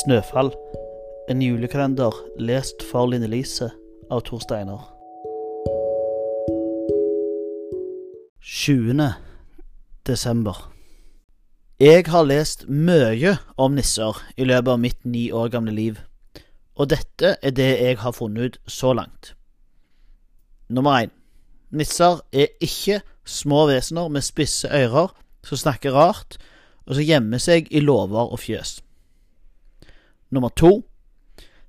Snøfall. En julekalender lest for Line Lise av Tor Steinar. 20. desember. Jeg har lest mye om nisser i løpet av mitt ni år gamle liv, og dette er det jeg har funnet ut så langt. Nummer én. Nisser er ikke små vesener med spisse ører som snakker rart, og som gjemmer seg i låver og fjøs. Nummer to.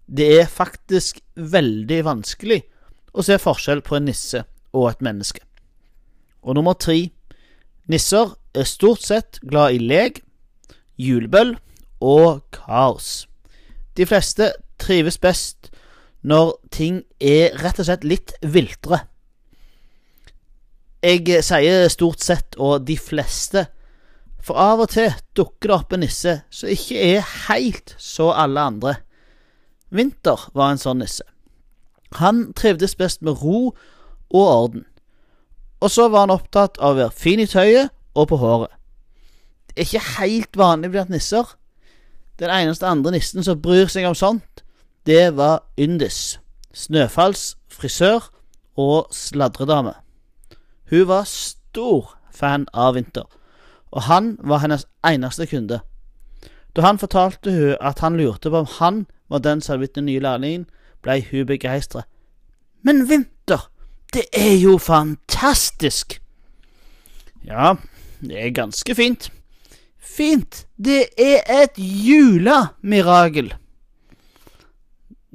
Det er faktisk veldig vanskelig å se forskjell på en nisse og et menneske. Og nummer tre. Nisser er stort sett glad i lek, julebøll og kaos. De fleste trives best når ting er rett og slett litt viltre. Jeg sier stort sett og de fleste, for av og til dukker det opp en nisse som ikke er helt så alle andre. Vinter var en sånn nisse. Han trivdes best med ro og orden. Og så var han opptatt av å være fin i tøyet og på håret. Det er ikke helt vanlig blant nisser. Den eneste andre nissen som bryr seg om sånt, det var Yndis, Snøfalls frisør og sladredame. Hun var stor fan av Vinter, og han var hennes eneste kunde. Da han fortalte hun at han lurte på om han var den som hadde blitt den nye lærlingen, ble hun begeistret. Men Vinter, det er jo fantastisk! Ja, det er ganske fint. Fint, det er et julemirakel.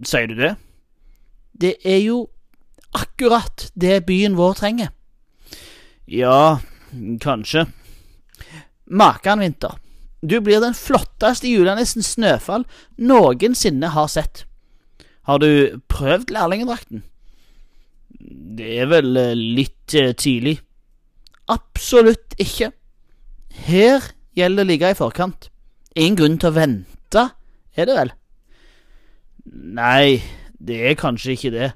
Sier du det? Det er jo akkurat det byen vår trenger. Ja, kanskje. Makan, Vinter. Du blir den flotteste julenissen Snøfall noensinne har sett. Har du prøvd lærlingedrakten? Det er vel eh, litt eh, tidlig. Absolutt ikke. Her gjelder det å ligge i forkant. Ingen grunn til å vente, er det vel? Nei, det er kanskje ikke det,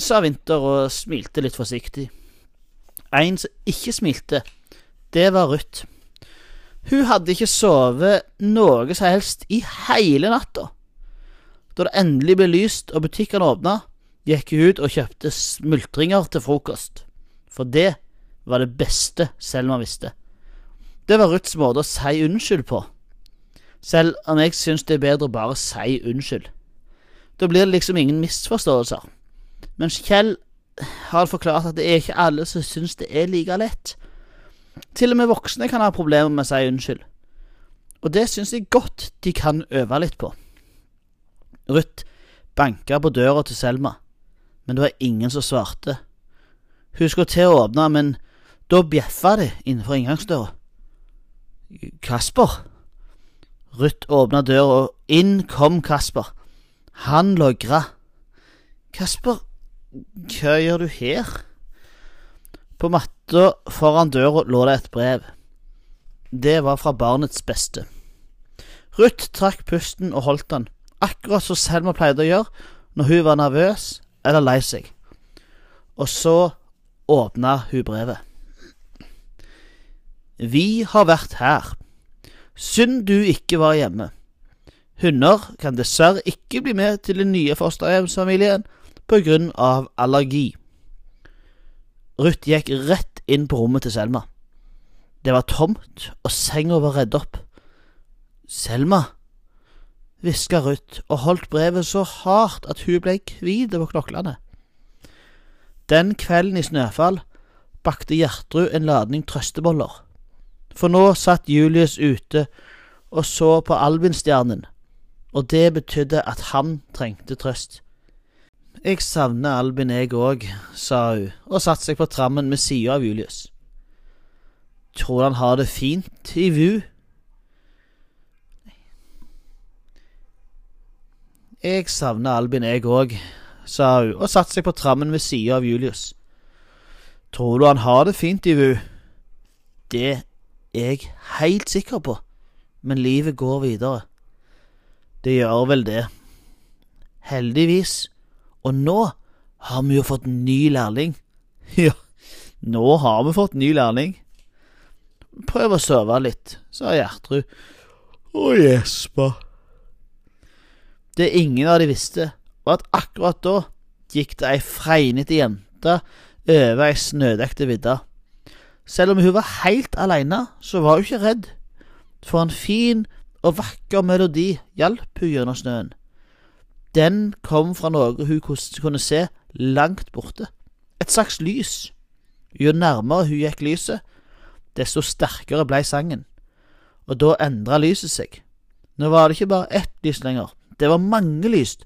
sa Vinter og smilte litt forsiktig. En som ikke smilte, det var Ruth. Hun hadde ikke sovet noe som helst i hele natta. Da det endelig ble lyst og butikkene åpna, gikk hun ut og kjøpte smultringer til frokost. For det var det beste Selma visste. Det var Ruths måte å si unnskyld på. Selv om jeg syns det er bedre å bare si unnskyld. Da blir det liksom ingen misforståelser. Mens Kjell har forklart at det er ikke alle som syns det er like lett. Til og med voksne kan ha problemer med å si unnskyld. Og det syns jeg godt de kan øve litt på. Ruth banka på døra til Selma, men det var ingen som svarte. Hun skulle til å åpne, men da bjeffa det innenfor inngangsdøra. Kasper? Ruth åpna døra, og inn kom Kasper. Han logra. Kasper, hva gjør du her? På matta foran døra lå det et brev. Det var fra barnets beste. Ruth trakk pusten og holdt den, akkurat som Selma pleide å gjøre når hun var nervøs eller lei seg. Og så åpna hun brevet. Vi har vært her. Synd du ikke var hjemme. Hunder kan dessverre ikke bli med til den nye fosterhjemsfamilien på grunn av allergi. Ruth gikk rett inn på rommet til Selma. Det var tomt, og senga var redd opp. Selma, hviska Ruth og holdt brevet så hardt at hun ble hvit på knoklene. Den kvelden i Snøfall bakte Gjertrud en ladning trøsteboller. For nå satt Julius ute og så på Albinstjernen, og det betydde at han trengte trøst. Jeg savner Albin, jeg òg, sa hun og satte seg på trammen ved sida av Julius. Tror han har det fint i VU? Jeg savner Albin, jeg òg, sa hun og satte seg på trammen ved sida av Julius. Tror du han har det fint i VU? Det er jeg helt sikker på, men livet går videre. Det gjør vel det. Heldigvis. Og nå har vi jo fått ny lærling. Ja, nå har vi fått ny lærling. Prøv å sove litt, sa Gjertrud og gjespa. Det ingen av de visste, var at akkurat da gikk det ei fregnete jente over ei snødekte vidde. Selv om hun var helt aleine, så var hun ikke redd, for en fin og vakker melodi hjalp hun gjennom snøen. Den kom fra noe hun kunne se langt borte, et slags lys. Jo nærmere hun gikk lyset, desto sterkere blei sangen, og da endra lyset seg. Nå var det ikke bare ett lys lenger, det var mange lys,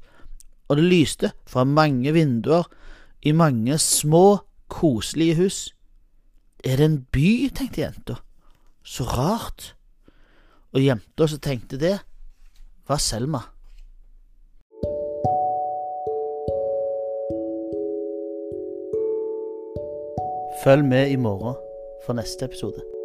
og det lyste fra mange vinduer i mange små, koselige hus. Er det en by, tenkte jenta. Så rart. Og jenta som tenkte det, var Selma. Følg med i morgen for neste episode.